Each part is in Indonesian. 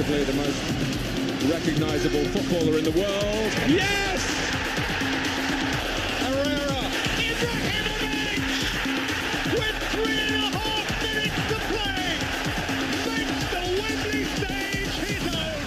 arguably the most recognisable footballer in the world. Yes! Herrera! Ibrahimovic with three and a half minutes to play makes the Wembley stage his own.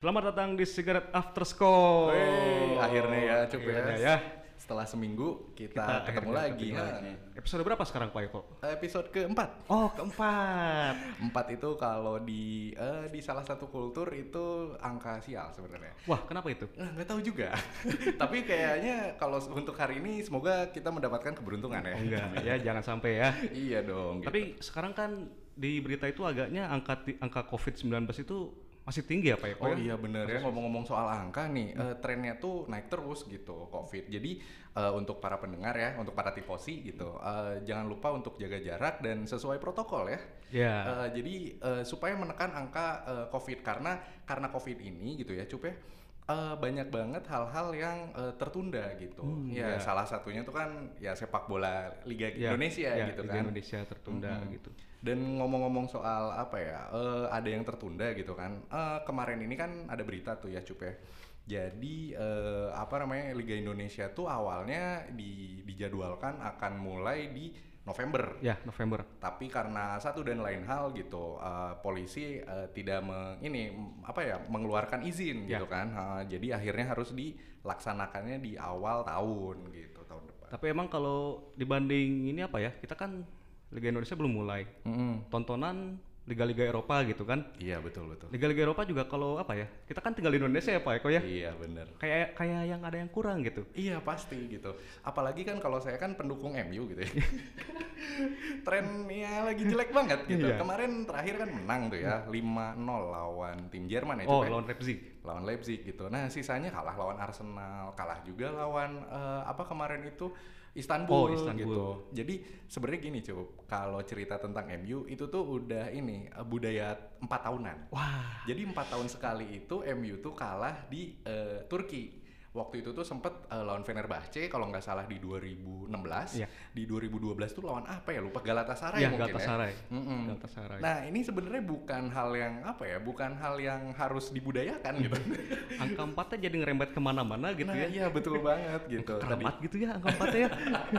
Selamat datang di Cigarette After Score. Wey, akhirnya ya, Cup ya. Ya. Setelah seminggu kita, Kita ketemu lagi. ketemu Nah, lagi. Episode berapa sekarang Pak Eko? Episode keempat. Oh, keempat. Empat itu kalau di eh, di salah satu kultur itu angka sial sebenarnya. Wah, kenapa itu? Nah, nggak tahu juga. Tapi kayaknya kalau untuk hari ini semoga kita mendapatkan keberuntungan ya. Oh, enggak, ya jangan sampai ya. iya dong. gitu. Tapi sekarang kan di berita itu agaknya angka angka COVID-19 itu masih tinggi ya Pak Eko Oh ya? iya bener ya ngomong-ngomong soal angka nih eh, trennya tuh naik terus gitu COVID. Jadi eh, untuk para pendengar ya, untuk para tifosi gitu, eh, jangan lupa untuk jaga jarak dan sesuai protokol ya. Ya. Eh, jadi eh, supaya menekan angka eh, COVID karena karena COVID ini gitu ya, cup ya. Eh, banyak banget hal-hal yang eh, tertunda gitu. Hmm, ya, ya. salah satunya tuh kan ya sepak bola Liga Ya, Indonesia ya, gitu Liga kan. Indonesia tertunda Mm-mm. gitu. Dan ngomong-ngomong soal apa ya, eh, ada yang tertunda gitu kan. Eh, kemarin ini kan ada berita tuh ya Cup ya. Jadi eh, apa namanya Liga Indonesia tuh awalnya di, dijadwalkan akan mulai di November. Ya, November. Tapi karena satu dan lain hal gitu, eh, polisi eh, tidak meng, ini apa ya mengeluarkan izin Ya. gitu kan. Eh, jadi akhirnya harus dilaksanakannya di awal tahun gitu tahun depan. Tapi emang kalau dibanding ini apa ya? Kita kan Liga Indonesia belum mulai. Mm-mm. Tontonan liga-liga Eropa gitu kan. Iya betul betul. Liga-liga Eropa juga kalau apa ya? Kita kan tinggal di Indonesia ya Pak Eko ya. Iya bener. Kayak kayak yang ada yang kurang gitu. Iya pasti gitu. Apalagi kan kalau saya kan pendukung MU gitu ya. Trennya lagi jelek banget gitu. Iya. Kemarin terakhir kan menang tuh ya 5-0 lawan tim Jerman ya. Oh, ya. lawan Leipzig. lawan Leipzig gitu. Nah, sisanya kalah lawan Arsenal, kalah juga lawan eh, apa kemarin itu Istanbul, Oh, Istanbul. gitu. Jadi sebenarnya gini, Cup. Kalau cerita tentang MU itu tuh udah ini eh, budaya empat tahunan. Wah. Jadi empat tahun sekali itu MU tuh kalah di eh, Turki. Waktu itu tuh sempet eh, lawan Fenerbahce kalau nggak salah di 2016. Iya. Di 2012 tuh lawan apa ya? Lupa Galatasaray Iya, mungkin Galatasaray. ya. Mm-mm. Galatasaray. Nah, ini sebenarnya bukan hal yang apa ya? Bukan hal yang harus dibudayakan gitu. Angka empatnya jadi ngerembet ke mana-mana gitu nah, ya. iya betul banget gitu. Keramat gitu ya angka empatnya ya.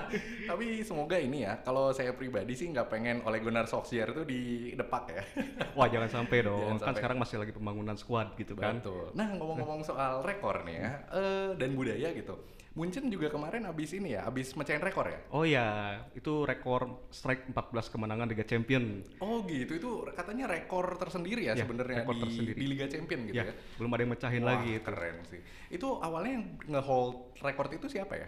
tapi semoga ini ya, kalau saya pribadi sih nggak pengen Ole Gunnar Solskjaer tuh di depak ya. Wah jangan sampai dong. Jangan Kan sampai. sekarang masih lagi pembangunan squad gitu kan. Betul. Nah ngomong-ngomong soal rekor nih ya, eh, dan budaya gitu. Munchen juga kemarin abis ini ya, abis mecahin rekor ya. Oh ya, itu rekor strike 14 kemenangan Liga Champion. Oh gitu, itu katanya rekor tersendiri ya, Ya, sebenarnya rekor di, tersendiri. di Liga Champion gitu ya. ya, belum ada yang mecahin Wah, lagi itu. keren sih. Itu awalnya yang nge-hold rekor itu siapa ya?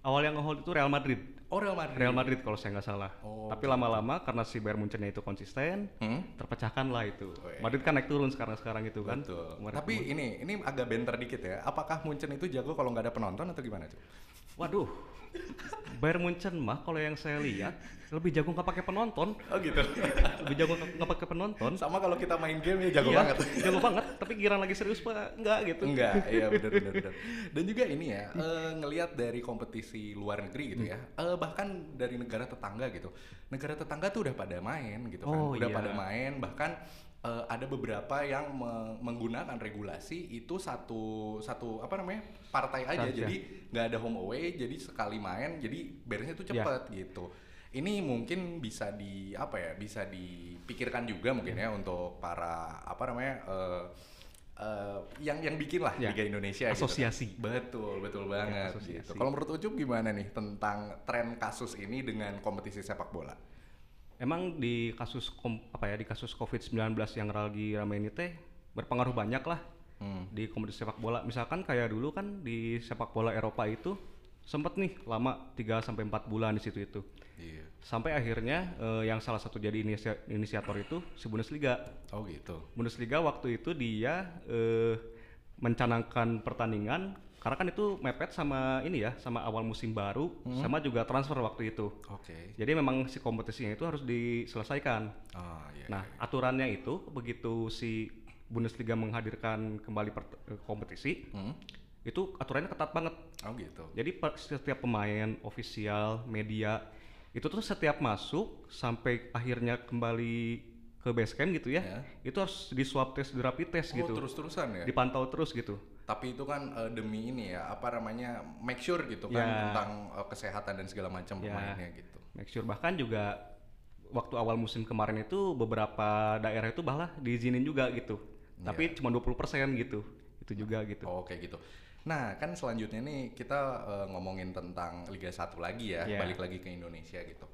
Awal yang ngehold itu Real Madrid. Oh Real Madrid. Real Madrid kalau saya nggak salah. Oh, Tapi lama-lama karena si Bayern Munchennya itu konsisten, Hmm? terpecahkan lah itu. Weh. Madrid kan naik turun sekarang-sekarang itu kan. Betul. Kemarin- Tapi ini ini agak benter dikit ya. Apakah Munchen itu jago kalau nggak ada penonton atau gimana cuy? Waduh. Bayern Munchen mah kalau yang saya lihat lebih jago nggak pakai penonton. Oh gitu. Lebih jago nggak pakai penonton. Sama kalau kita main game ya jago Iya, banget. jago banget. Tapi giran lagi serius pak enggak gitu. Enggak, iya benar benar benar. Dan juga ini ya, eh, ngelihat dari kompetisi luar negeri gitu ya. eh, bahkan dari negara tetangga gitu. Negara tetangga tuh udah pada main gitu kan. Oh, udah iya. pada main bahkan eh, ada beberapa yang me- menggunakan regulasi itu satu satu apa namanya? partai aja. Saja. Jadi nggak ada home away, jadi sekali main jadi beresnya tuh Iya. cepet gitu. Ini mungkin bisa di apa ya? Bisa dipikirkan juga mungkin ya untuk para apa namanya? eh, eh, yang yang bikin lah Ya, Liga Indonesia gitu kan. asosiasi. betul betul banget asosiasi. gitu kalau menurut Ucup gimana nih tentang tren kasus ini dengan kompetisi sepak bola Emang di kasus kom- apa ya di kasus COVID-19 yang lagi ramai ini teh berpengaruh banyak lah Hmm. di kompetisi sepak bola. Misalkan kayak dulu kan di sepak bola Eropa itu sempet nih lama 3 sampai 4 bulan di situ itu. iya Sampai akhirnya eh, yang salah satu jadi inisia- inisiator itu si Bundesliga. oh gitu Bundesliga waktu itu dia eh, mencanangkan pertandingan karena kan itu mepet sama ini ya sama awal musim baru sama juga transfer waktu itu. oke Jadi memang si kompetisinya itu harus diselesaikan. oh iya Nah, aturannya itu begitu si Bundesliga menghadirkan kembali eh, kompetisi, Hmm? itu aturannya ketat banget. oh gitu Jadi setiap pemain, ofisial, media itu tuh setiap masuk sampai akhirnya kembali ke base camp gitu ya, Ya. itu harus di swab test, di rapid test Oh, gitu, terus-terusan ya. dipantau terus gitu. Tapi itu kan eh, demi ini ya, apa namanya, make sure gitu kan Ya. tentang eh, kesehatan dan segala macam Ya. pemainnya gitu. Make sure bahkan juga waktu awal musim kemarin itu beberapa daerah itu bahlah diizinin juga gitu. Tapi cuma 20% gitu. Itu juga gitu. Oh, kayak gitu. Nah, kan selanjutnya nih kita eh, ngomongin tentang Liga 1 lagi ya, Iya. balik lagi ke Indonesia gitu.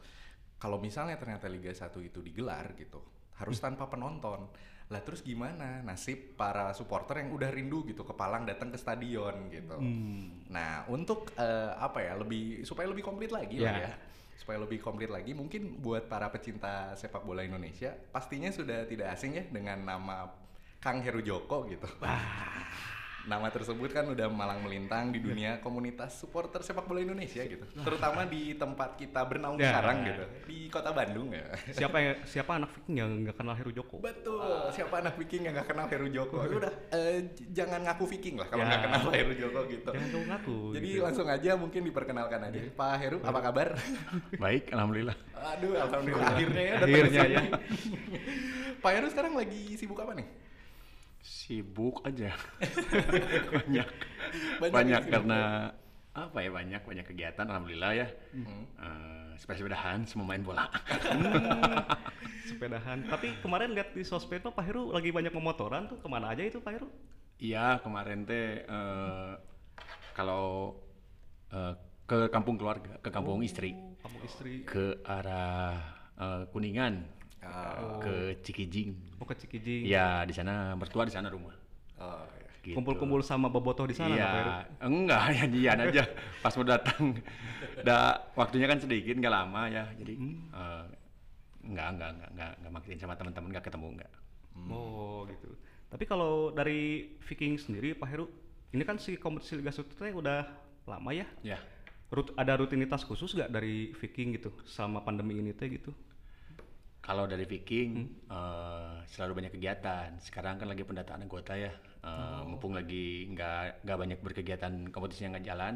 Kalau misalnya ternyata Liga 1 itu digelar gitu, harus Hmm. tanpa penonton. Lah terus gimana nasib para supporter yang udah rindu gitu ke Palang datang ke stadion gitu. Hmm. Nah, untuk eh, apa ya, lebih supaya lebih komplit lagi lah Ya. ya. Supaya lebih komplit lagi, mungkin buat para pecinta sepak bola Indonesia, pastinya sudah tidak asing ya dengan nama Kang Heru Joko gitu. Nama tersebut kan udah malang melintang di dunia komunitas supporter sepak bola Indonesia gitu. Terutama di tempat kita bernaung Ya. sekarang gitu, di kota Bandung ya. Siapa yang siapa anak Viking yang nggak kenal Heru Joko? Betul. Siapa anak Viking yang nggak kenal Heru Joko? Ya Udah, eh, jangan ngaku Viking lah kalau Ya. nggak kenal Heru Joko gitu. Jangan ngaku. Jadi gitu. langsung aja mungkin diperkenalkan aja. Pak Heru, apa kabar? Baik, alhamdulillah. Aduh, alhamdulillah akhirnya ya. Akhirnya ya. Pak Heru sekarang lagi sibuk apa nih? Sibuk aja. banyak. Banyak Banyak, karena apa ya banyak banyak kegiatan alhamdulillah ya. Hmm. Eh, sepeda-sepedahan semua main bola. Sepedahan. Tapi kemarin lihat di sosmed tuh Pak Heru lagi banyak memotoran tuh ke mana aja itu Pak Heru? Iya, kemarin teh eh, kalau eh, ke kampung keluarga, ke kampung istri, Kamu istri. ke arah eh, Kuningan, Ah, ke Cikijing. Mau ke Cikijing. Ya, di sana mertua di sana rumah. oh, ya. Gitu. Kumpul-kumpul sama bobotoh di sana Iya, enggak ya dian aja pas mau datang. Da, waktunya kan sedikit, nggak lama ya. Jadi eh, enggak, enggak, enggak, enggak, enggak makin sama teman-teman, enggak ketemu enggak. Oh gitu. Tapi kalau dari Viking sendiri Pak Heru, ini kan si kompetisi Liga 1 teh udah lama ya. Ya, Rut, ada rutinitas khusus nggak dari Viking gitu selama pandemi ini teh gitu? Kalau dari Viking eh, selalu banyak kegiatan. Sekarang kan lagi pendataan anggota ya. Eh, Mumpung lagi nggak nggak banyak berkegiatan kompetisi yang nggak jalan.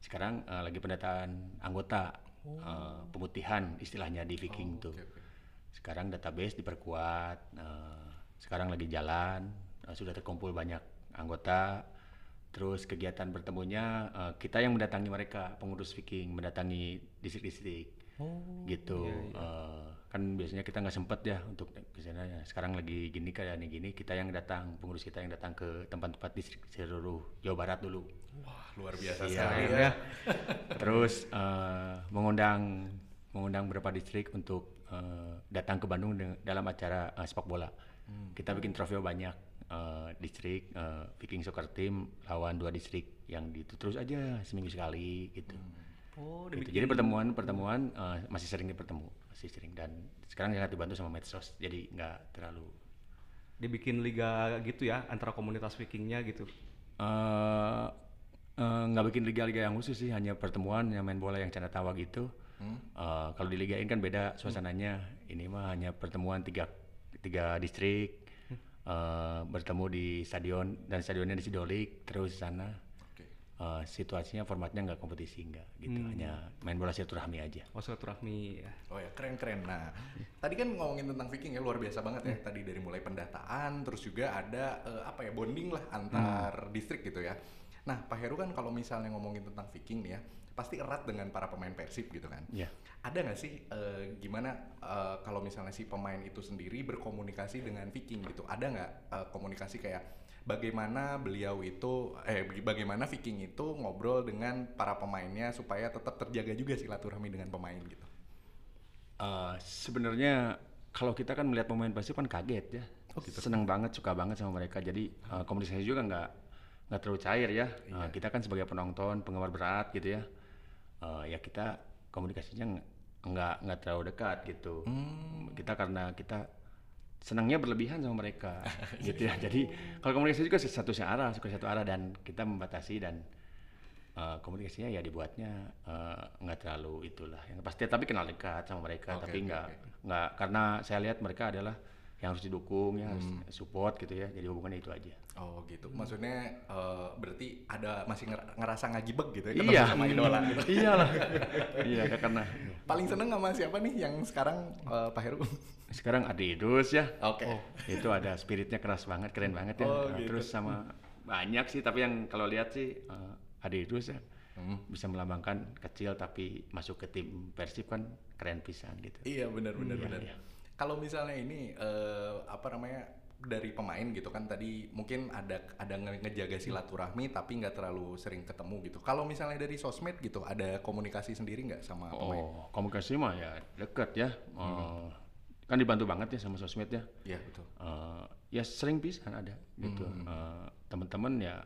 Sekarang eh, lagi pendataan anggota, eh, pemutihan istilahnya di Viking tuh. Sekarang database diperkuat. eh, sekarang lagi jalan. eh, sudah terkumpul banyak anggota. Terus kegiatan bertemunya eh, kita yang mendatangi mereka, pengurus Viking mendatangi distrik-distrik gitu Eh, kan biasanya kita nggak sempet ya untuk ke sana ya sekarang lagi gini kayak nih gini kita yang datang pengurus kita yang datang ke tempat-tempat distrik seluruh Jawa Barat dulu. Wah, luar biasa Iya, sekali keren ya. ya. terus eh, mengundang mengundang beberapa distrik untuk eh, datang ke Bandung dalam acara eh, sepak bola. Kita bikin trofeo banyak eh, distrik eh, Viking Soccer Team lawan dua distrik yang itu terus aja seminggu sekali gitu. Oh, Gitu. Jadi pertemuan-pertemuan eh, masih sering bertemu, masih sering dan sekarang sangat dibantu sama medsos, jadi nggak terlalu dibikin liga gitu ya antara komunitas Vikingnya gitu. eh eh, nggak bikin liga-liga yang khusus sih, hanya pertemuan yang main bola yang canda tawa gitu. Eh, kalau di liga ini kan beda suasananya. Ini mah hanya pertemuan tiga tiga distrik eh, bertemu di stadion dan stadionnya di Sidolik terus sana. Eh, situasinya formatnya nggak kompetisi nggak gitu, hanya main bola silaturahmi aja. Oh silaturahmi ya. Oh ya, keren-keren. Nah, tadi kan ngomongin tentang Viking ya luar biasa banget ya. Tadi dari mulai pendataan, terus juga ada eh, apa ya bonding lah antar distrik gitu ya. Nah, Pak Heru kan kalau misalnya ngomongin tentang Viking nih ya, pasti erat dengan para pemain Persib gitu kan. Ya. Ada nggak sih eh, gimana eh, kalau misalnya si pemain itu sendiri berkomunikasi dengan Viking gitu? Ada nggak eh, komunikasi kayak bagaimana beliau itu eh baga- bagaimana Viking itu ngobrol dengan para pemainnya supaya tetap terjaga juga silaturahmi dengan pemain gitu? Eh, sebenarnya kalau kita kan melihat pemain Persib kan kaget ya, seneng banget, suka banget sama mereka. Jadi eh, komunikasi juga nggak nggak terlalu cair ya. Eh, kita kan sebagai penonton, penggemar berat gitu ya, eh, ya kita komunikasinya nggak- nggak terlalu dekat gitu. Kita karena kita senangnya berlebihan sama mereka gitu ya. Jadi kalau komunikasi juga satu arah, suka satu arah dan kita membatasi dan eh, komunikasinya ya dibuatnya eh, nggak terlalu itulah yang pasti tapi kenal dekat sama mereka Oke, tapi nggak oke. nggak karena saya lihat mereka adalah yang harus didukung ya harus support gitu ya jadi hubungannya itu aja Oh gitu. Maksudnya eh, berarti ada masih nger- ngerasa ngagibek gitu ya iya sama idola gitu. iyalah iya karena Paling seneng sama siapa nih yang sekarang eh, Pak Heru? sekarang Adi Idrus ya Oke. itu ada spiritnya keras banget keren banget ya Oh, Nah, gitu. terus sama banyak sih tapi yang kalau lihat sih uh, Adi Idrus ya bisa melambangkan kecil tapi masuk ke tim Persib kan keren pisan gitu Iya benar benar Iya, benar. iya. Kalau misalnya ini eh, apa namanya dari pemain gitu kan tadi mungkin ada ada nge- ngejaga silaturahmi tapi nggak terlalu sering ketemu gitu. Kalau misalnya dari sosmed gitu ada komunikasi sendiri nggak sama pemain? oh komunikasi mah ya deket ya Uh, kan dibantu banget ya sama sosmed ya Iya betul. Uh, ya sering pisan ada gitu Uh, teman-teman ya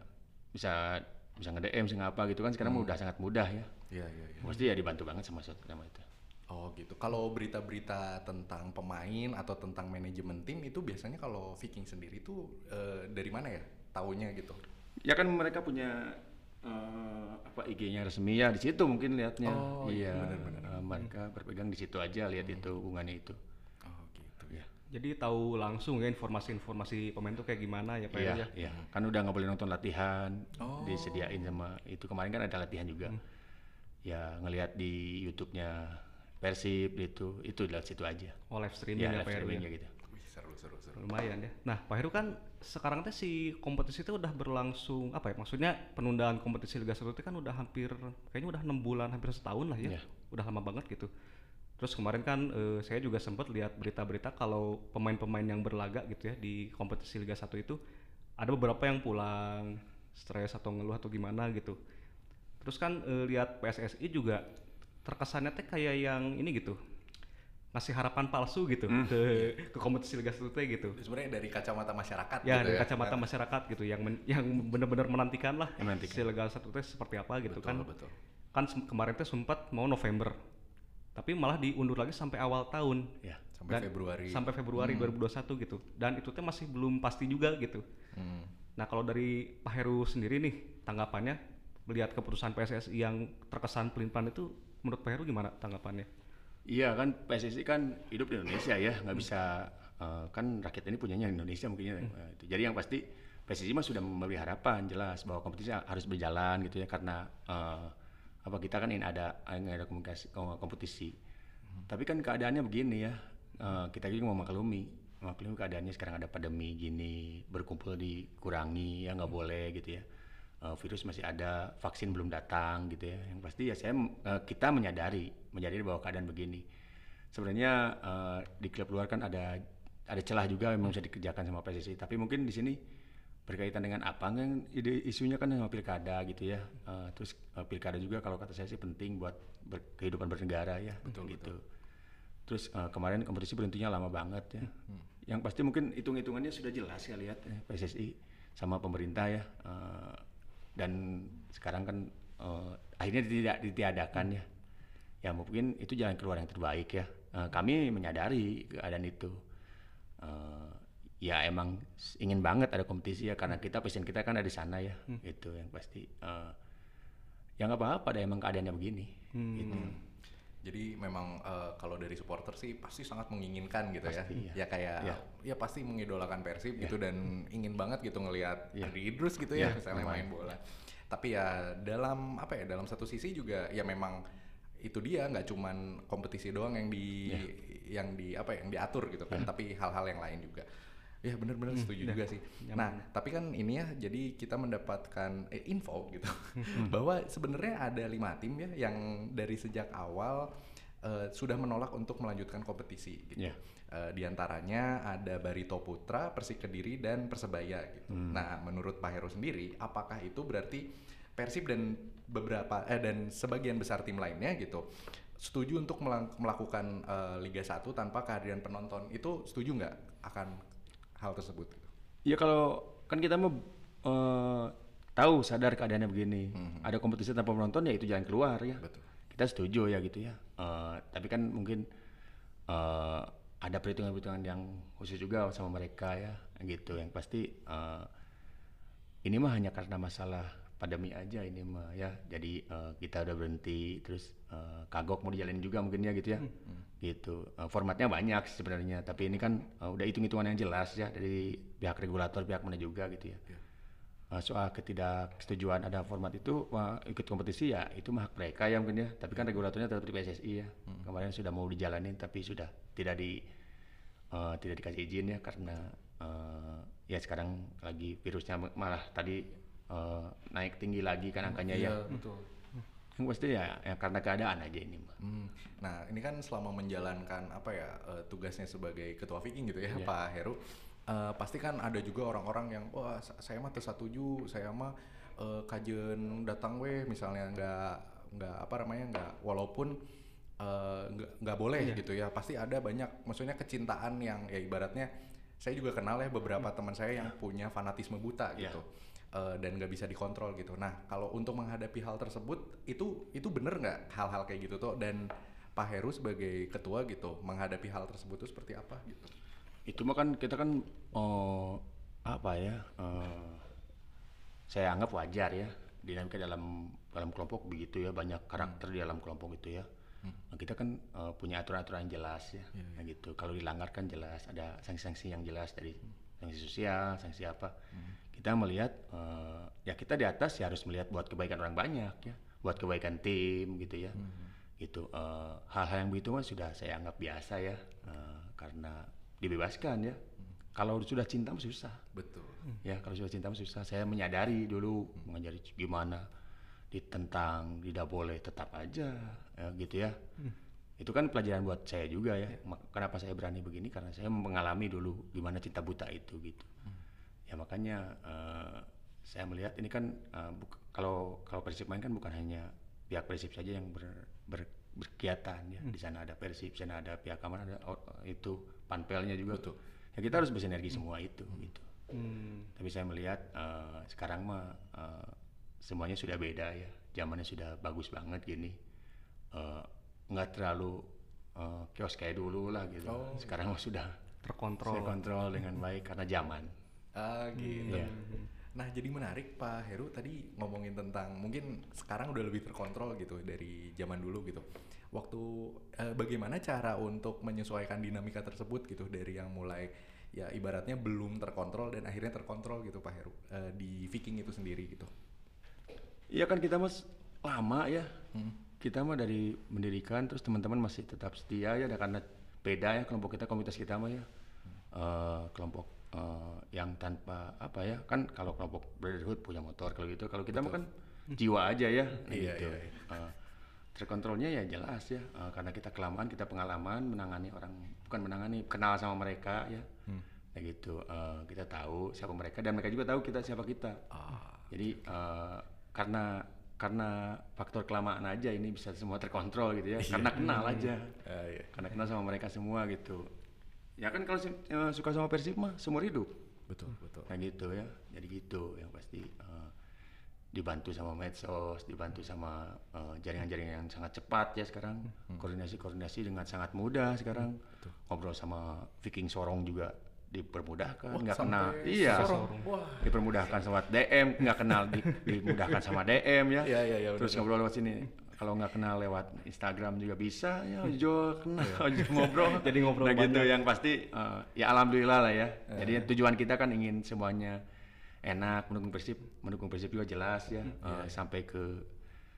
bisa bisa nge-DM bisa ngapa gitu kan sekarang mah udah sangat mudah ya Iya iya iya. pasti ya dibantu banget sama sosmed sama itu Oh gitu. Kalau berita-berita tentang pemain atau tentang manajemen tim itu biasanya kalau Viking sendiri tuh eh, dari mana ya? Taunya gitu. Ya kan mereka punya eh, apa IG-nya resmi ya di situ mungkin lihatnya. Oh, iya, iya, benar-benar. eh, mereka berpegang di situ aja lihat itu hubungannya itu. Oh gitu. Ya. Jadi tahu langsung ya informasi-informasi pemain tuh kayak gimana ya Pak Iya, ya. iya. Kan udah nggak boleh nonton latihan, Oh. disediain sama itu kemarin kan ada latihan juga. Ya ngelihat di YouTube-nya Persib gitu, itu dari situ aja. Oh live streaming Ya, ya, live Pak Heru streaming ya. ya gitu. Wih seru seru seru. Lumayan ya. Nah Pak Heru kan sekarang teh si kompetisi itu udah berlangsung apa ya? Maksudnya penundaan kompetisi Liga 1 itu kan udah hampir kayaknya udah enam bulan hampir setahun lah ya. Iya. Udah lama banget gitu. Terus kemarin kan eh, saya juga sempat lihat berita-berita kalau pemain-pemain yang berlaga gitu ya di kompetisi Liga 1 itu ada beberapa yang pulang stres atau ngeluh atau gimana gitu. Terus kan eh, lihat PSSI juga terkesannya teh kayak yang ini gitu ngasih harapan palsu gitu ke ke kompetisi Liga 1 teh gitu. Sebenarnya dari kacamata masyarakat Ya, gitu dari ya. kacamata masyarakat gitu yang men- yang benar-benar menantikan lah menantikan. si Liga 1 teh seperti apa gitu Betul, kan. betul. Kan kemarin teh sempat mau November. Tapi malah diundur lagi sampai awal tahun. Ya. Sampai Dan- Februari. Sampai Februari 2021 gitu. Dan itu teh masih belum pasti juga gitu. Hmm. Nah, kalau dari Pak Heru sendiri nih tanggapannya melihat keputusan PSSI yang terkesan pelin-pelan itu menurut Pak Heru gimana tanggapannya? Iya kan PSSI kan hidup di Indonesia ya nggak bisa eh, kan rakyat ini punyanya Indonesia mungkinnya eh, itu. jadi yang pasti PSSI mah sudah memberi harapan jelas bahwa kompetisi harus berjalan gitu ya karena eh, apa kita kan ini ada ini ada komunikasi kom- kompetisi. Tapi kan keadaannya begini ya eh, kita juga mau maklumi maklumi keadaannya sekarang ada pandemi gini berkumpul dikurangi ya nggak boleh gitu ya Eh, virus masih ada, vaksin belum datang gitu ya. Yang pasti ya saya eh, kita menyadari, menyadari bahwa keadaan begini. Sebenarnya eh, di klub luar kan ada ada celah juga yang bisa dikerjakan sama PSSI, tapi mungkin di sini berkaitan dengan apa kan ide isunya kan sama pilkada gitu ya. Eh, terus eh, pilkada juga kalau kata saya sih penting buat ber- kehidupan bernegara ya, betul gitu. Terus eh, kemarin kompetisi berhentinya lama banget ya. Yang pasti mungkin hitung-hitungannya sudah jelas ya lihat ya, PSSI sama pemerintah ya. Eh, dan sekarang kan eh, akhirnya tidak ditiadakan ya. Ya mungkin itu jalan keluar yang terbaik ya. Eh, kami menyadari keadaan itu. Eh, ya emang ingin banget ada kompetisi ya karena kita passion kita kan ada di sana ya. Itu yang pasti. Eh, ya nggak apa-apa, ada emang keadaannya begini. Gitu. Jadi memang eh, kalau dari supporter sih pasti sangat menginginkan gitu Pasti, ya. iya. Ya kayak Iya. ya pasti mengidolakan Persib gitu dan ingin banget gitu ngelihat Iya. Andri Idrus gitu ya Iya, misalnya lumayan. main bola. Tapi ya dalam apa ya dalam satu sisi juga ya memang itu dia nggak cuman kompetisi doang yang di yang di apa ya yang diatur gitu kan, tapi hal-hal yang lain juga. Ya benar-benar Hmm, setuju iya. juga sih. Nah, tapi kan ini ya, jadi kita mendapatkan eh, info gitu Hmm. bahwa sebenarnya ada lima tim ya yang dari sejak awal eh, sudah menolak untuk melanjutkan kompetisi. Gitu. Iya. Eh, di antaranya ada Barito Putra, Persik Kediri, dan Persebaya. Gitu. Hmm. Nah, menurut Pak Heru sendiri, apakah itu berarti Persib dan beberapa eh, dan sebagian besar tim lainnya gitu setuju untuk melakukan eh, Liga 1 tanpa kehadiran penonton? Itu setuju nggak akan hal tersebut? Ya kalau kan kita mau eh, tahu sadar keadaannya begini, ada kompetisi tanpa penonton ya itu jalan keluar ya. Betul. Kita setuju ya gitu ya. Eh, tapi kan mungkin eh, ada perhitungan-perhitungan yang khusus juga sama mereka ya, gitu. Yang pasti eh, ini mah hanya karena masalah pandemi aja ini mah ya. Jadi eh, kita udah berhenti terus eh, kagok mau dijalanin juga mungkin ya gitu ya. Gitu. Eh, formatnya banyak sebenarnya tapi ini kan eh, udah hitung hitungan yang jelas ya dari pihak regulator pihak mana juga gitu ya. Eh, soal ketidaksetujuan ada format itu wah, ikut kompetisi ya itu mah hak mereka ya mungkin ya. Tapi kan regulatornya tetap di PSSI ya. Kemarin sudah mau dijalanin tapi sudah tidak di eh, tidak dikasih izin ya karena eh, ya sekarang lagi virusnya malah tadi eh, naik tinggi lagi kan angkanya ya Iya, betul. yang pasti ya, ya karena keadaan aja ini mah Hmm. Nah, ini kan selama menjalankan apa ya eh, tugasnya sebagai ketua Viking gitu ya, Iya. Pak Heru. eh, pasti kan ada juga orang-orang yang wah sa- saya mah tersatuju, saya mah eh, kajen datang weh misalnya nggak nggak apa namanya nggak walaupun nggak nggak boleh gitu ya. Pasti ada banyak maksudnya kecintaan yang ya ibaratnya saya juga kenal ya beberapa teman saya yang punya fanatisme buta Iya. gitu. Eh, dan nggak bisa dikontrol gitu. Nah, kalau untuk menghadapi hal tersebut itu itu bener nggak hal-hal kayak gitu tuh? Dan Pak Heru sebagai ketua gitu menghadapi hal tersebut itu seperti apa gitu? itu mah kan kita kan oh, apa ya eh, saya anggap wajar ya dinamika dalam dalam kelompok begitu ya banyak karakter di dalam kelompok itu ya. Nah, kita kan eh, punya aturan-aturan yang jelas ya. Nah, gitu. Kalau dilanggar kan jelas ada sanksi-sanksi yang jelas dari sanksi sosial sanksi apa kita melihat eh, ya kita di atas ya harus melihat buat kebaikan orang banyak ya buat kebaikan tim gitu ya. Gitu eh, hal-hal yang begitu mah sudah saya anggap biasa ya eh, karena dibebaskan ya. Kalau sudah cinta mah susah. Betul. ya kalau sudah cinta mah susah. Saya menyadari dulu mengajari gimana ditentang tidak boleh tetap aja ya, gitu ya. Itu kan pelajaran buat saya juga ya. Mak- kenapa saya berani begini? Karena saya mengalami dulu gimana cinta buta itu gitu ya makanya eh, saya melihat ini kan buk- kalau kalau persib main kan bukan hanya pihak persib saja yang ber- ber- berkegiatan ya. Di sana ada persib di sana ada pihak keamanan ada o- itu panpelnya juga tuh. Ya kita harus bersinergi semua itu gitu. Hmm. tapi saya melihat eh, sekarang mah eh, semuanya sudah beda ya. Zamannya sudah bagus banget gini. Eh, nggak terlalu eh, kios kayak dulu lah gitu. Sekarang mah sudah terkontrol. saya kontrol dengan baik karena zaman Ah gitu. Iya. Nah jadi menarik Pak Heru tadi ngomongin tentang mungkin sekarang udah lebih terkontrol gitu dari zaman dulu gitu. Waktu eh, bagaimana cara untuk menyesuaikan dinamika tersebut gitu dari yang mulai ya ibaratnya belum terkontrol dan akhirnya terkontrol gitu Pak Heru eh, di Viking itu sendiri gitu. Iya kan kita mas lama ya. Kita mah dari mendirikan terus teman-teman masih tetap setia ya karena beda ya kelompok kita komunitas kita mah ya. Eh, kelompok eh, yang tanpa apa ya kan kalau kelompok brotherhood punya motor kalau gitu kalau kita mah kan jiwa aja ya Iya, gitu. iya, Eh, terkontrolnya ya jelas ya eh, karena kita kelamaan kita pengalaman menangani orang bukan menangani kenal sama mereka ya. Ya gitu eh, kita tahu siapa mereka dan mereka juga tahu kita siapa kita. Jadi eh, karena karena faktor kelamaan aja ini bisa semua terkontrol gitu ya. Karena kenal aja. Ah, iya. Karena kenal sama mereka semua gitu. Ya kan kalau eh, suka sama Persib mah seumur hidup. Betul betul. Nah gitu ya. Jadi gitu yang pasti eh, dibantu sama medsos, dibantu sama eh, jaringan-jaringan yang sangat cepat ya sekarang. Koordinasi-koordinasi dengan sangat mudah sekarang. Ngobrol sama Viking Sorong juga dipermudahkan, nggak kenal. Iya. Dipermudahkan sama DM, nggak kenal di, dimudahkan sama DM ya. Iya, iya, iya, Terus ngobrol lewat sini. Kalau nggak kenal lewat Instagram juga bisa ya Ojo kenal Ojo ngobrol. Jadi ngobrol nah gitu yang pasti eh, ya alhamdulillah lah ya. Jadi tujuan kita kan ingin semuanya enak mendukung persib mendukung persib juga jelas ya. Eh, sampai ke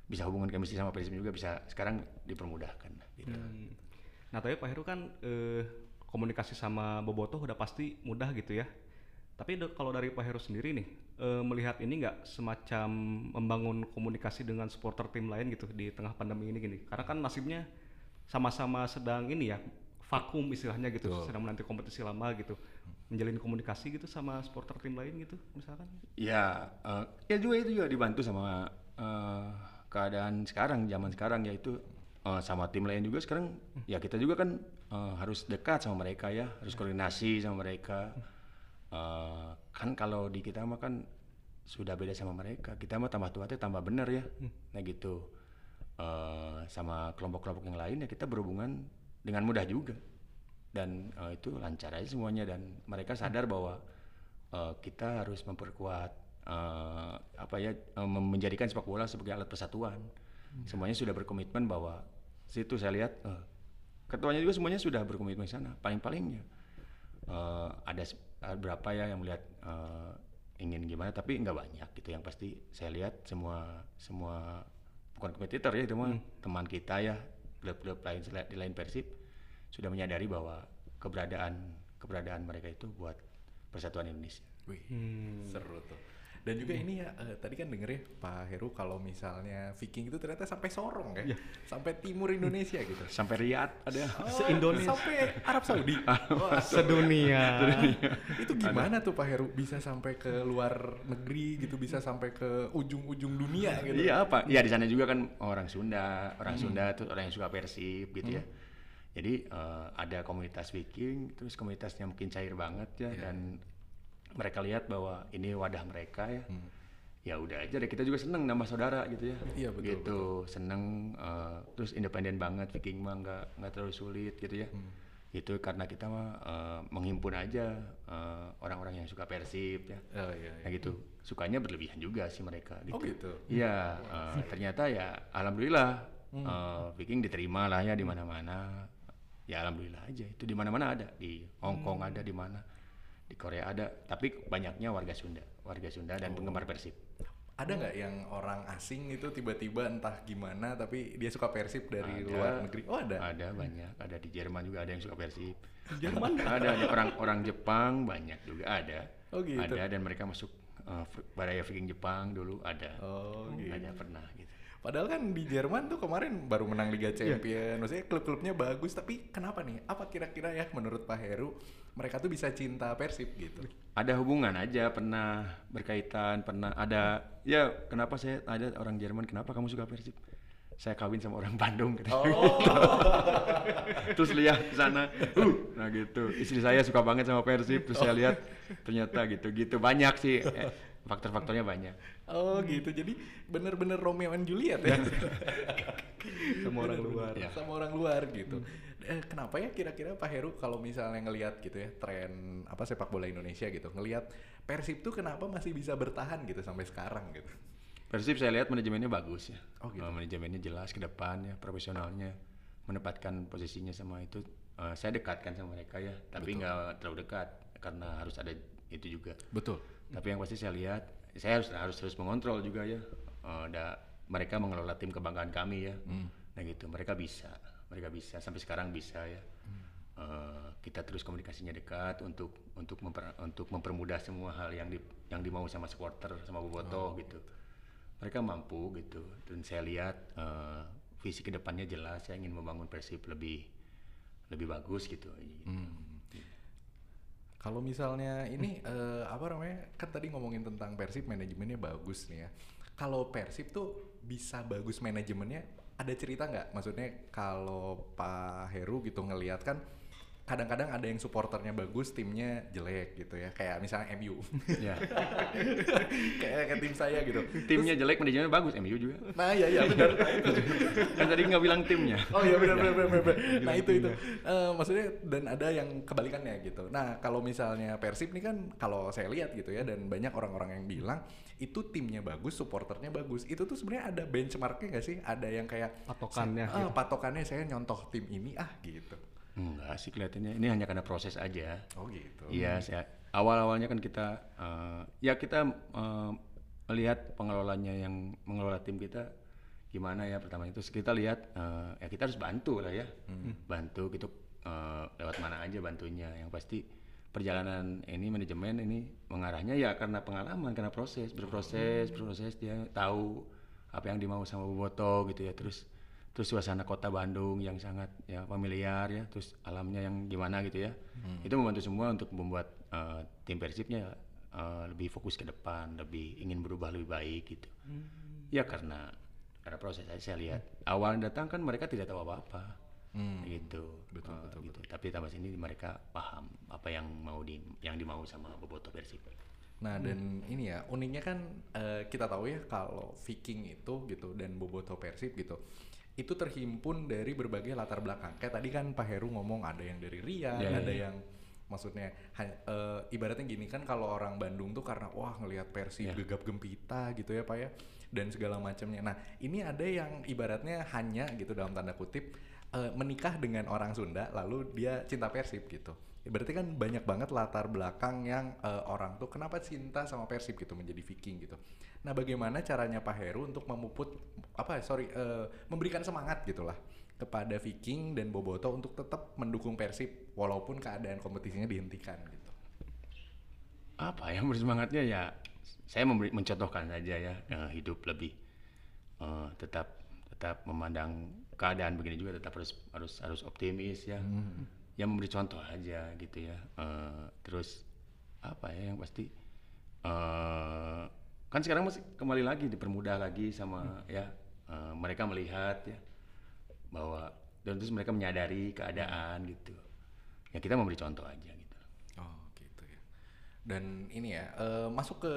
bisa hubungan kemisi sama persib juga bisa sekarang dipermudahkan gitu. Hmm. Nah tapi Pak Heru kan eh, komunikasi sama Bobotoh udah pasti mudah gitu ya. Tapi kalau dari Pak Heru sendiri nih eh, melihat ini nggak semacam membangun komunikasi dengan supporter tim lain gitu di tengah pandemi ini gini. Karena kan nasibnya sama-sama sedang ini ya vakum istilahnya gitu, sedang menanti kompetisi lama gitu. Menjalin komunikasi gitu sama supporter tim lain gitu misalkan. Ya, eh, ya juga itu juga dibantu sama eh, keadaan sekarang, zaman sekarang yaitu eh, sama tim lain juga sekarang. Ya kita juga kan eh, harus dekat sama mereka ya, harus koordinasi sama mereka. Eh, kan kalau di kita mah kan sudah beda sama mereka. Kita mah tambah tua teh tambah bener ya. Nah gitu. Eh, sama kelompok-kelompok yang lain ya kita berhubungan dengan mudah juga. Dan eh, itu lancar aja semuanya dan mereka sadar bahwa eh, kita harus memperkuat eh, apa ya mem- menjadikan sepak bola sebagai alat persatuan. Semuanya sudah berkomitmen bahwa situ saya lihat eh, ketuanya juga semuanya sudah berkomitmen sana. Paling-palingnya se- ada berapa ya yang melihat eh, ingin gimana tapi nggak banyak gitu yang pasti saya lihat semua semua bukan kompetitor ya itu mah teman kita ya klub-klub lain di lain Persib sudah menyadari bahwa keberadaan keberadaan mereka itu buat persatuan Indonesia. Wih, seru tuh. Dan juga ini ya, eh, tadi kan denger ya Pak Heru kalau misalnya Viking itu ternyata sampai Sorong ya, sampai timur Indonesia gitu. Sampai Riyadh ada Se-Indonesia. Sampai Arab Saudi. Wah, Sedunia. itu gimana tuh Pak Heru bisa sampai ke luar negeri gitu, bisa sampai ke ujung-ujung dunia gitu. Iya apa? Iya di sana juga kan orang Sunda, orang Sunda tuh orang yang suka Persib gitu ya. Jadi eh, ada komunitas Viking, terus komunitasnya mungkin cair banget ya dan mereka lihat bahwa ini wadah mereka ya. Ya udah aja deh kita juga seneng nambah saudara gitu ya. Iya, betul, Gitu seneng eh, terus independen banget Viking mah nggak nggak terlalu sulit gitu ya. Itu karena kita mah eh, menghimpun aja eh, orang-orang yang suka Persib ya. Oh iya. Nah gitu, sukanya berlebihan juga sih mereka. Gitu. Oh gitu. Iya, eh, ternyata ya alhamdulillah eh, Viking diterima lah ya di mana-mana. Ya alhamdulillah aja itu di mana-mana ada di Hong Kong ada di mana di Korea ada. Tapi banyaknya warga Sunda, warga Sunda dan penggemar Persib. Ada nggak yang orang asing itu tiba-tiba entah gimana tapi dia suka Persib dari Ada. luar negeri? Oh ada. Ada banyak, ada di Jerman juga ada yang suka Persib. Jerman ada, ada orang-orang Jepang banyak juga ada. Oh, gitu. Ada dan mereka masuk eh, Baraya Viking Jepang dulu ada. Oh gitu. Ada pernah gitu. Padahal kan di Jerman tuh kemarin baru menang Liga Champion, maksudnya klub-klubnya bagus, tapi kenapa nih? Apa kira-kira ya menurut Pak Heru mereka tuh bisa cinta Persib gitu? ada hubungan aja pernah berkaitan pernah ada ya kenapa saya ada orang Jerman kenapa kamu suka Persib? Saya kawin sama orang Bandung katanya. terus lihat di sana uh nah gitu. Istri saya suka banget sama Persib terus saya lihat ternyata gitu gitu banyak sih. eh, faktor-faktornya banyak Oh gitu, jadi bener-bener Romeo and Juliet ya? Sama orang luar. Ya. Sama orang luar gitu. Eh, kenapa ya kira-kira Pak Heru kalau misalnya ngelihat gitu ya tren apa sepak bola Indonesia gitu, ngelihat Persib tuh kenapa masih bisa bertahan gitu sampai sekarang gitu? Persib saya lihat manajemennya bagus ya Oh, gitu. Eh, manajemennya jelas ke depan ya profesionalnya menempatkan posisinya sama itu Eh, saya dekatkan sama mereka ya tapi nggak terlalu dekat karena harus ada itu juga Betul. Tapi yang pasti saya lihat, saya harus harus terus mengontrol juga ya. Eh, da- mereka mengelola tim kebanggaan kami ya. Nah gitu, mereka bisa, mereka bisa sampai sekarang bisa ya. Eh, kita terus komunikasinya dekat untuk untuk memper- untuk mempermudah semua hal yang di, yang dimau sama supporter sama bobotoh gitu. Mereka mampu gitu. Dan saya lihat eh, visi ke depannya jelas. Saya ingin membangun Persib lebih lebih bagus gitu. Kalau misalnya ini eh, apa namanya? Kan tadi ngomongin tentang Persib manajemennya bagus nih ya. Kalau Persib tuh bisa bagus manajemennya ada cerita nggak? Maksudnya kalau Pak Heru gitu ngelihat kan kadang-kadang ada yang supporternya bagus, timnya jelek gitu ya. Kayak misalnya MU. Ya. kayak kayak tim saya gitu. Timnya jelek, manajemennya bagus, MU juga. Nah, iya iya benar. kan tadi nggak bilang timnya. Oh iya benar benar benar benar. Nah itu itu Eh, maksudnya dan ada yang kebalikannya gitu. Nah kalau misalnya Persib nih kan kalau saya lihat gitu ya dan banyak orang-orang yang bilang itu timnya bagus, supporternya bagus. Itu tuh sebenarnya ada benchmarknya nggak sih? Ada yang kayak Patokannya Ah, patokannya saya nyontoh tim ini ah gitu. Enggak sih kelihatannya. Ini hanya karena proses aja. Oh gitu. Iya, saya awal-awalnya kan kita eh, ya kita eh, melihat pengelolanya yang mengelola tim kita gimana ya pertama itu kita lihat eh, ya kita harus bantu lah ya. Bantu gitu eh, lewat mana aja bantunya. Yang pasti perjalanan ini manajemen ini mengarahnya ya karena pengalaman, karena proses, berproses, berproses dia tahu apa yang dimau sama Boboto gitu ya. Terus terus suasana kota Bandung yang sangat ya familiar ya. Terus alamnya yang gimana gitu ya. Itu membantu semua untuk membuat eh, tim persibnya eh, lebih fokus ke depan lebih ingin berubah lebih baik gitu. Ya karena karena proses aja saya lihat. Awal datang kan mereka tidak tahu apa-apa. Gitu. Betul, Eh, betul, gitu. tapi tambah sini mereka paham apa yang mau di yang dimau sama Boboto Persib. Nah dan ini ya uniknya kan eh, kita tahu ya kalau Viking itu gitu dan Boboto Persib gitu itu terhimpun dari berbagai latar belakang. Kayak tadi kan Pak Heru ngomong ada yang dari Riyadh, Ya, ya, ada ya. yang Maksudnya eh, ibaratnya gini kan kalau orang Bandung tuh karena wah ngelihat Persib Iya. gegap gempita gitu ya Pak ya dan segala macamnya. Nah, ini ada yang ibaratnya hanya gitu dalam tanda kutip eh, menikah dengan orang Sunda lalu dia cinta Persib gitu. Berarti kan banyak banget latar belakang yang eh, orang tuh kenapa cinta sama Persib gitu menjadi Viking gitu. Nah, bagaimana caranya Pak Heru untuk memuput apa sorry eh, memberikan semangat gitulah kepada Viking dan Boboto untuk tetap mendukung Persib walaupun keadaan kompetisinya dihentikan gitu. apa ya bersemangatnya ya saya memberi mencontohkan saja ya eh, hidup lebih eh, tetap tetap memandang keadaan begini juga tetap harus harus harus optimis ya ya memberi contoh aja gitu ya Eh, terus apa ya yang pasti eh kan sekarang masih kembali lagi dipermudah lagi sama ya eh, mereka melihat ya bahwa dan terus mereka menyadari keadaan gitu ya kita memberi contoh aja gitu Oh gitu ya. Dan ini ya eh, masuk ke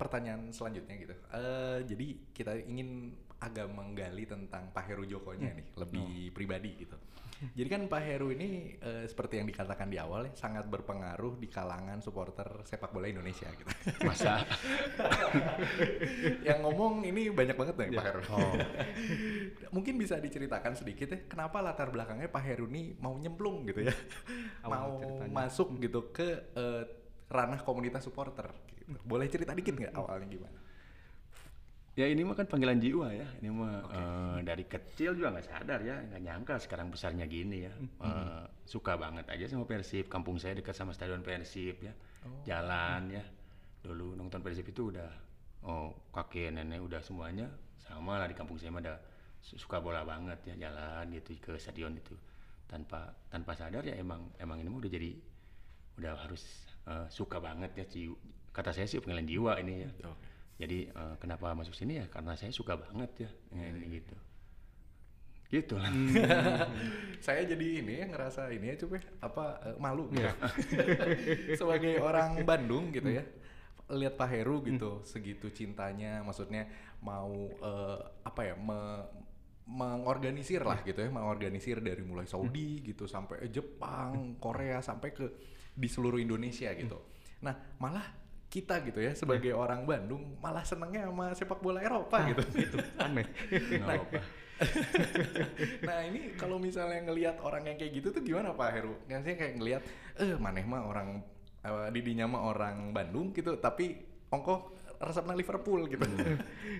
pertanyaan selanjutnya gitu. Eh, jadi kita ingin agak menggali tentang Pak Heru Jokonya nih lebih pribadi gitu. Jadi kan Pak Heru ini eh, seperti yang dikatakan di awal ya sangat berpengaruh di kalangan supporter sepak bola Indonesia gitu. masa yang ngomong ini banyak banget nih Pak Heru. Mungkin bisa diceritakan sedikit ya kenapa latar belakangnya Pak Heru ini mau nyemplung gitu ya, Awal mau ceritanya. masuk gitu ke eh, ranah komunitas supporter. Gitu. Boleh cerita dikit nggak awalnya gimana? Ya ini mah kan panggilan jiwa ya. Ini mah eh, dari kecil juga nggak sadar ya, nggak nyangka sekarang besarnya gini ya. Eh, suka banget aja sama Persib. Kampung saya dekat sama stadion Persib ya. Jalan ya. Dulu nonton Persib itu udah oh kakek nenek udah semuanya sama lah di kampung saya mah ada su- suka bola banget ya jalan gitu ke stadion itu tanpa tanpa sadar ya emang emang ini mah udah jadi udah harus eh, suka banget ya jiwa. kata saya sih panggilan jiwa ini ya jadi eh, kenapa masuk sini? Ya karena saya suka banget ya ini gitu. Gitu lah Saya jadi ini ya ngerasa ini ya cuy apa eh, malu gitu. Sebagai orang Bandung gitu ya. Lihat Pak Heru gitu segitu cintanya maksudnya mau eh, apa ya me- mengorganisir lah gitu ya, mengorganisir dari mulai Saudi gitu sampai Jepang, Korea sampai ke di seluruh Indonesia gitu. Nah, malah kita gitu ya sebagai orang Bandung malah senengnya sama sepak bola Eropa gitu. itu aneh apa-apa nah ini kalau misalnya ngelihat orang yang kayak gitu tuh gimana Pak Heru? Maksudnya kayak ngelihat, eh maneh mah orang eh, didinya mah orang Bandung gitu, tapi ongkoh resepnya Liverpool gitu.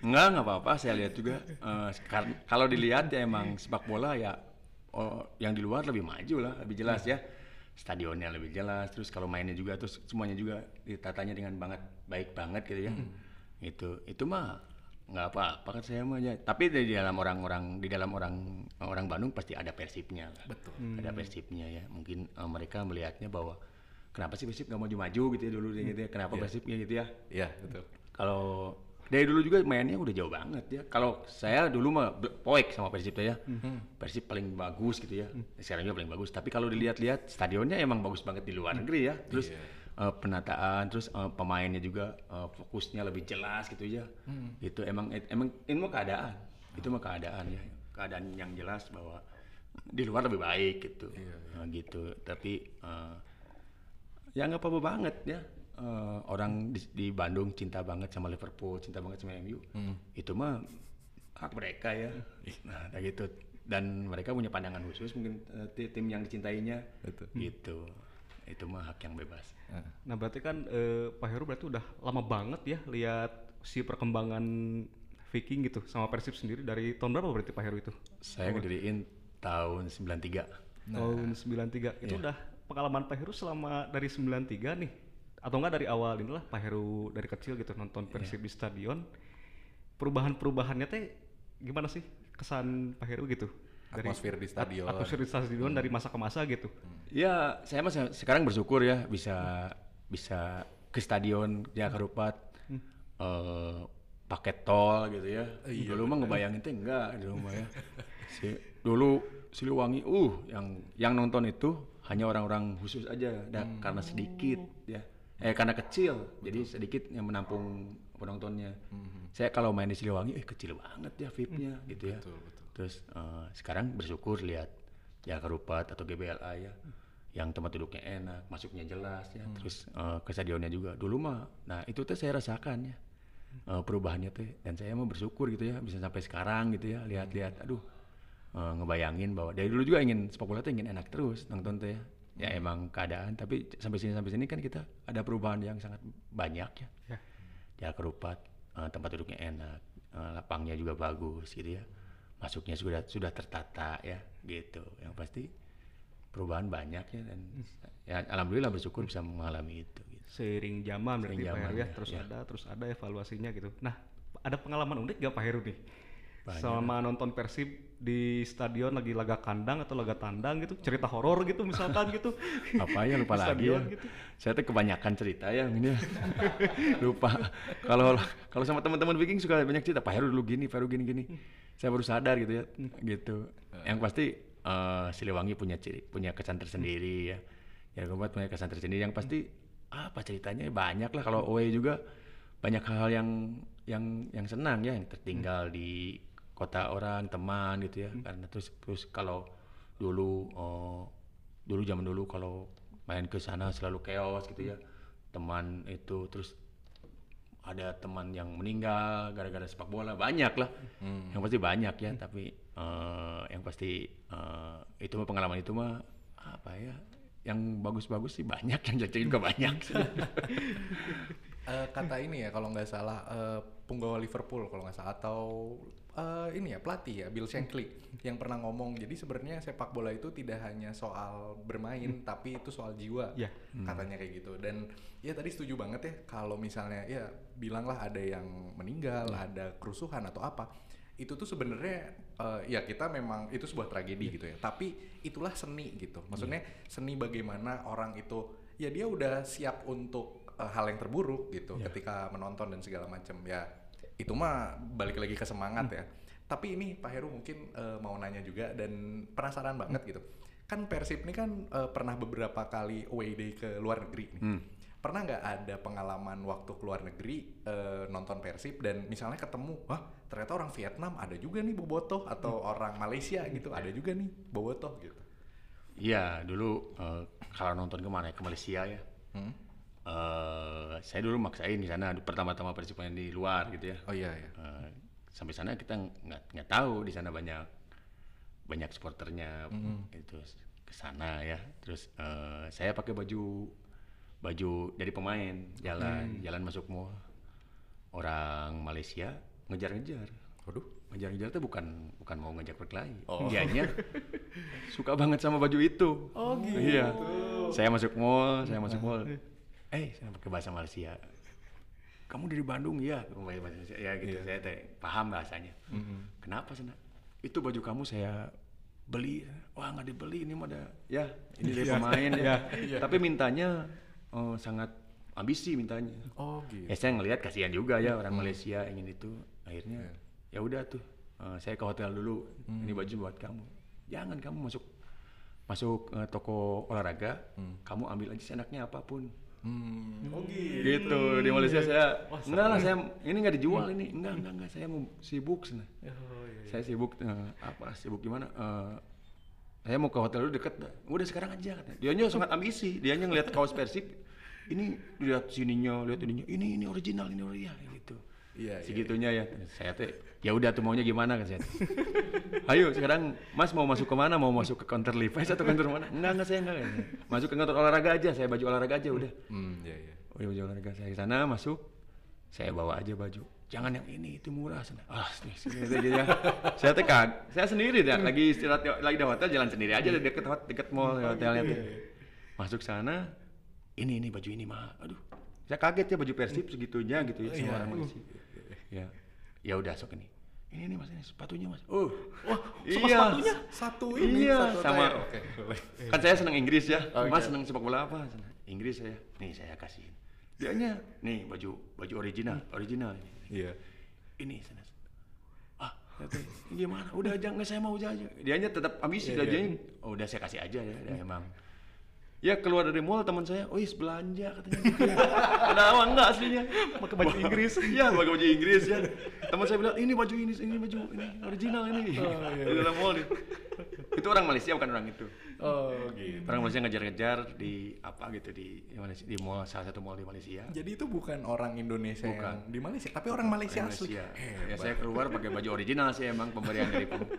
Enggak, nggak apa-apa. Saya lihat juga. kar- kalau dilihat ya emang sepak bola ya oh, yang di luar lebih maju lah, lebih jelas ya. Stadionnya lebih jelas. Terus kalau mainnya juga, terus semuanya juga ditatanya dengan banget baik banget gitu ya. Itu itu mah nggak apa-apa kan saya mah ya. Tapi di dalam orang-orang di dalam orang orang Bandung pasti ada persipnya lah. Betul. Ada persipnya ya. Mungkin eh, mereka melihatnya bahwa kenapa sih persip nggak maju-maju gitu ya dulu gitu ya. Kenapa persipnya gitu ya? Iya, betul. Kalau dari dulu juga mainnya udah jauh banget ya. Kalau saya dulu mah poek sama Persib ya. Persib paling bagus gitu ya. Sekarang juga paling bagus. Tapi kalau dilihat-lihat stadionnya emang bagus banget di luar negeri ya. Terus eh, penataan, terus eh, pemainnya juga eh, fokusnya lebih jelas gitu ya. Itu emang emang ini mah keadaan. Itu mah keadaan ya. Keadaan yang jelas bahwa di luar lebih baik gitu. Nah, gitu. Tapi eh, ya nggak apa-apa banget ya Eh, orang di, di Bandung cinta banget sama Liverpool cinta banget sama MU itu mah hak mereka ya. Nah kayak gitu. Dan mereka punya pandangan khusus mungkin ti- tim yang dicintainya. Betul. gitu. Itu mah hak yang bebas. Nah berarti kan eh, Pak Heru berarti udah lama banget ya lihat si perkembangan Viking gitu sama Persib sendiri. Dari tahun berapa berarti Pak Heru itu? saya ngediriin tahun 93 Tahun 93. Itu udah pengalaman Pak Heru selama dari 93 nih. Atau enggak dari awal inilah Pak Heru dari kecil gitu nonton Persib di stadion. Perubahan-perubahannya teh gimana sih kesan Pak Heru gitu? Atmosfer di stadion. At- Atmosfer di stadion dari masa ke masa gitu. Ya, saya masih sekarang bersyukur ya bisa bisa ke stadion Jakarta Rupat eh pakai tol gitu ya. dulu mah ngebayangin teh enggak di rumah ya. Si, dulu Siliwangi uh yang yang nonton itu hanya orang-orang khusus aja dan karena sedikit ya. Eh karena kecil jadi sedikit yang menampung penontonnya. Saya kalau main di Siliwangi eh kecil banget ya VIP-nya gitu ya. Terus eh, sekarang bersyukur lihat Jakarta Rupat atau GBLA ya yang tempat duduknya enak, masuknya jelas ya, terus eh, ke stadionnya juga. Dulu mah, nah itu tuh saya rasakan ya eh, perubahannya tuh, dan saya mau bersyukur gitu ya bisa sampai sekarang gitu ya, lihat-lihat, aduh eh, ngebayangin bahwa dari dulu juga ingin sepak bola tuh ingin enak terus nonton tuh ya. Ya emang keadaan, tapi sampai sini sampai sini kan kita ada perubahan yang sangat banyak ya. Ya. Ya kerupat, eh, tempat duduknya enak, eh, lapangnya juga bagus gitu ya. Masuknya sudah sudah tertata ya gitu. Yang pasti perubahan banyak ya dan ya alhamdulillah bersyukur bisa mengalami itu gitu. Seiring zaman berarti Seiring Pak Heru zaman, ya, ya, terus ya. ada terus ada evaluasinya gitu. Nah, ada pengalaman unik gak Pak Heru nih? Banyak. Selama nonton Persib di stadion lagi laga kandang atau laga tandang gitu, cerita horor gitu misalkan gitu. apa ya lupa lagi ya. gitu. Saya tuh kebanyakan cerita ya ini lupa. Kalau kalau sama teman-teman Viking suka banyak cerita. Pak Heru dulu gini, Pak Heru gini gini. Saya baru sadar gitu ya, gitu. Yang pasti eh, Siliwangi punya ciri, punya kesan tersendiri ya. Ya Kombat punya kesan tersendiri. Yang pasti apa ceritanya banyak lah. Kalau away juga banyak hal-hal yang yang yang senang ya, yang tertinggal di kota orang, teman gitu ya. Karena terus terus kalau dulu eh, dulu zaman dulu kalau main ke sana selalu chaos gitu ya. Teman itu terus ada teman yang meninggal gara-gara sepak bola banyak lah. Yang pasti banyak ya tapi eh, yang pasti eh, itu mah pengalaman itu mah apa ya yang bagus-bagus sih banyak yang jelek juga banyak. Eh, kata ini ya kalau nggak salah eh, punggawa Liverpool kalau nggak salah atau eh, ini ya pelatih ya Bill Shankly yang pernah ngomong. Jadi sebenarnya sepak bola itu tidak hanya soal bermain tapi itu soal jiwa Ya. katanya kayak gitu. Dan ya tadi setuju banget ya kalau misalnya ya bilanglah ada yang meninggal ada kerusuhan atau apa itu tuh sebenarnya eh, ya kita memang itu sebuah tragedi gitu ya. Tapi itulah seni gitu. Maksudnya seni bagaimana orang itu ya dia udah siap untuk eh, hal yang terburuk gitu ketika menonton dan segala macam. Ya itu mah balik lagi ke semangat ya. Tapi ini Pak Heru mungkin eh, mau nanya juga dan penasaran banget gitu. Kan Persib ini kan eh, pernah beberapa kali away day ke luar negeri nih. Pernah nggak ada pengalaman waktu keluar negeri eh, nonton Persib dan misalnya ketemu wah ternyata orang Vietnam ada juga nih bobotoh atau orang Malaysia gitu ada juga nih bobotoh gitu? Iya dulu eh, kalau nonton ke mana ya? Ke Malaysia ya. Hmm? Eh, saya dulu maksain di sana pertama-tama Persib main di luar gitu ya. Oh iya ya Eh, sampai sana kita nggak nggak tahu di sana banyak banyak supporternya itu ke sana ya. Terus eh, saya pakai baju baju dari pemain jalan jalan masuk mall orang Malaysia ngejar-ngejar. Waduh. Ngejar-ngejar itu bukan bukan mau ngajak berkelahi dianya suka banget sama baju itu. Oh gitu. Iya saya masuk mall saya masuk mall eh saya pakai bahasa Malaysia. Kamu dari Bandung? Ya bahasa Malaysia. ya gitu. Saya teh paham bahasanya? Kenapa sana itu baju kamu saya beli. Wah nggak dibeli ini mah ada. Ya ini dari pemain ya. Tapi mintanya eh, sangat ambisi mintanya. Oh gitu. Ya saya ngelihat kasihan juga ya orang Malaysia ingin itu. Akhirnya ya udah tuh eh, saya ke hotel dulu. Ini baju buat kamu. Jangan kamu masuk masuk eh, toko olahraga, kamu ambil aja seenaknya apa pun. Hmm. oh Gitu di Malaysia saya enggak lah saya ini nggak dijual ini enggak enggak enggak saya mau sibuk sana. Saya sibuk eh, apa sibuk gimana? Eh, saya mau ke hotel dulu deket dah. Udah sekarang aja katanya. Dianya sangat ambisi. Dianya ngelihat kaos Persib. Ini lihat sininya, lihat ininya. Ini ini original, ini original gitu. Iya, iya, Segitunya ya. Saya teh ya udah tuh maunya gimana kan saya. Ayo sekarang Mas mau masuk ke mana? Mau masuk ke counter Levi's atau counter mana? Enggak, enggak saya enggak. Masuk ke counter olahraga aja. Saya baju olahraga aja udah. hmm ya ya Oh iya baju olahraga saya ke sana masuk. Saya bawa aja baju. Jangan yang ini itu murah sana. Ah, ya. saya teh kag, saya sendiri dah lagi istirahat di- lagi di hotel jalan sendiri aja di deket hot deket mall hotelnya tuh. Masuk sana, ini ini baju ini mah. Aduh. Saya kaget ya baju Persib segitunya gitu ya sama orang Malaysia. Ya. Ya udah sok ini. Ini nih Mas ini sepatunya Mas. Oh. Wah, iya. satu ini Iya, satu sama- oke boleh. Kan saya senang Inggris ya. Oke. Mas senang sepak bola apa? Senang Inggris saya. Nih saya kasihin. Dianya nih baju baju original, original ini. iya Ini sana. Ah, ini gimana? Udah aja nggak saya mau aja. Dianya tetap ambisi, Iya, dia iya. oh, udah saya kasih aja ya, dia emang. Ya keluar dari mall teman saya, oh belanja katanya. ya. Kenapa enggak aslinya? Pakai baju Inggris. Iya, pakai baju Inggris ya. Teman saya bilang, ini baju ini, ini baju ini original ini. Oh, iya, Di dalam mall nih. Itu orang Malaysia bukan orang itu. Oh gitu. Orang Malaysia ngejar-ngejar di apa gitu di di, Malaysia, di mall salah satu mall di Malaysia. Jadi itu bukan orang Indonesia Bukan. yang di Malaysia, tapi orang Malaysia, Orang asli. Malaysia. Ya Hebat. saya keluar pakai baju original sih emang pemberian dari Pum.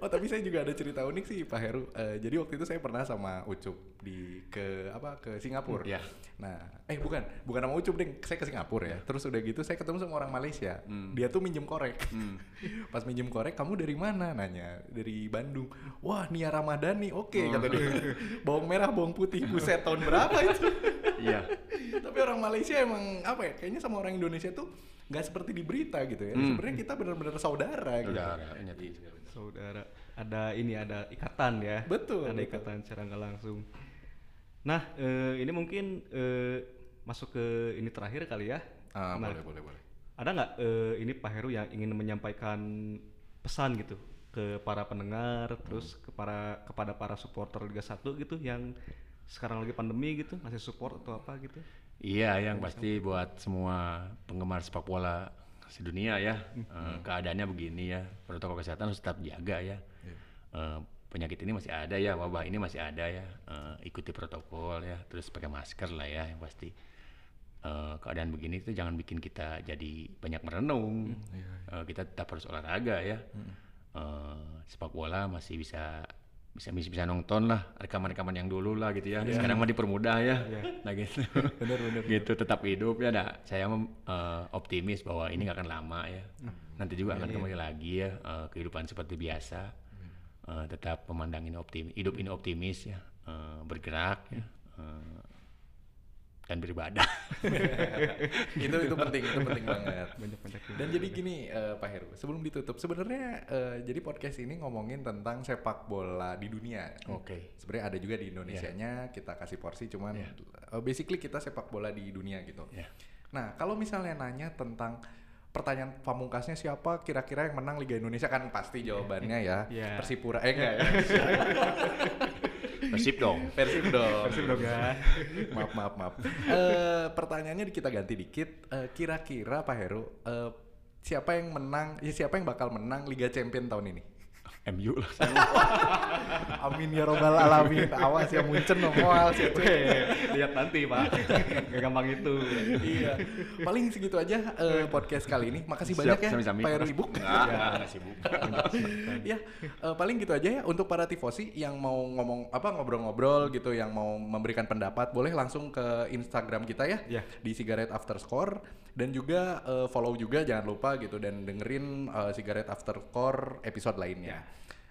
Oh tapi saya juga ada cerita unik sih Pak Heru. Eh, jadi waktu itu saya pernah sama Ucup di ke apa ke Singapura. Ya. Nah, eh bukan, bukan sama Ucup deh. Saya ke Singapura ya. Terus udah gitu saya ketemu sama orang Malaysia. Dia tuh minjem korek. Pas minjem korek, kamu dari mana? Nanya. Dari Bandung. Wah, Nia Ramadhani. Oke kata dia. bawang merah, bawang putih. Buset tahun berapa itu? Iya. tapi orang Malaysia emang apa ya? Kayaknya sama orang Indonesia tuh nggak seperti di berita gitu ya. Sebenarnya kita benar-benar saudara. gitu. Saudara, ingat saudara ada ini ada ikatan ya Betul, ada betul. ikatan secara nggak langsung nah eh, ini mungkin eh, masuk ke ini terakhir kali ya Ah, Nah, boleh, boleh, boleh. ada nggak eh, ini Pak Heru yang ingin menyampaikan pesan gitu ke para pendengar terus ke para kepada para supporter Liga 1 gitu yang sekarang lagi pandemi gitu ngasih support atau apa gitu? Iya, yang pasti buat semua penggemar sepak bola sedunia ya, eh, keadaannya begini ya, protokol kesehatan harus tetap jaga ya. Eh, penyakit ini masih ada ya, wabah ini masih ada ya, eh, ikuti protokol ya, terus pakai masker lah ya, yang pasti. Eh, keadaan begini itu jangan bikin kita jadi banyak merenung, Eh, kita tetap harus olahraga ya. Eh, sepak bola masih bisa bisa bisa, bisa nonton lah rekaman-rekaman yang dulu lah gitu ya. Sekarang mah dipermudah ya. Nah gitu. Bener, bener. gitu tetap hidup ya. Nah, saya mem- eh, optimis bahwa ini nggak akan lama ya. Nanti juga akan kembali lagi ya eh, kehidupan seperti biasa. Eh, tetap memandang ini optimis, hidup ini optimis ya. Eh, bergerak ya. Eh, dan beribadah. itu itu penting itu penting banget. Banyak-banyak dan jadi gini eh, Pak Heru sebelum ditutup sebenarnya eh, jadi podcast ini ngomongin tentang sepak bola di dunia. Oke. sebenarnya ada juga di Indonesia nya kita kasih porsi cuman eh, basically kita sepak bola di dunia gitu. Ya. nah kalau misalnya nanya tentang pertanyaan pamungkasnya siapa kira-kira yang menang Liga Indonesia kan pasti jawabannya ya Iya. Persipura eh enggak ya Persib dong. Persib dong. Persib dong ya. Maaf maaf maaf. Eh, pertanyaannya kita ganti dikit. Eh, kira-kira Pak Heru eh, siapa yang menang ya siapa yang bakal menang Liga Champion tahun ini MU lah. Amin ya robbal alamin. Awas ya Munchen nomoal sih lihat nanti Pak. Nggak gampang itu. Iya. Paling segitu aja eh, podcast kali ini. Makasih Siap, banyak ya. sami-sami. Pak Heru Ibu Enggak, enggak, enggak sibuk. ya eh, paling gitu aja ya untuk para tifosi yang mau ngomong apa ngobrol-ngobrol gitu yang mau memberikan pendapat boleh langsung ke Instagram kita ya. Ya. di Cigarette After Score dan juga eh, follow juga jangan lupa gitu dan dengerin eh, Cigarette After Score episode lainnya.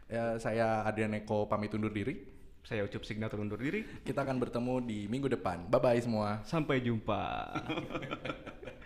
Ya, saya Adrian Eko pamit undur diri. saya ucup signatur undur diri Kita akan bertemu di minggu depan. Bye bye semua. sampai jumpa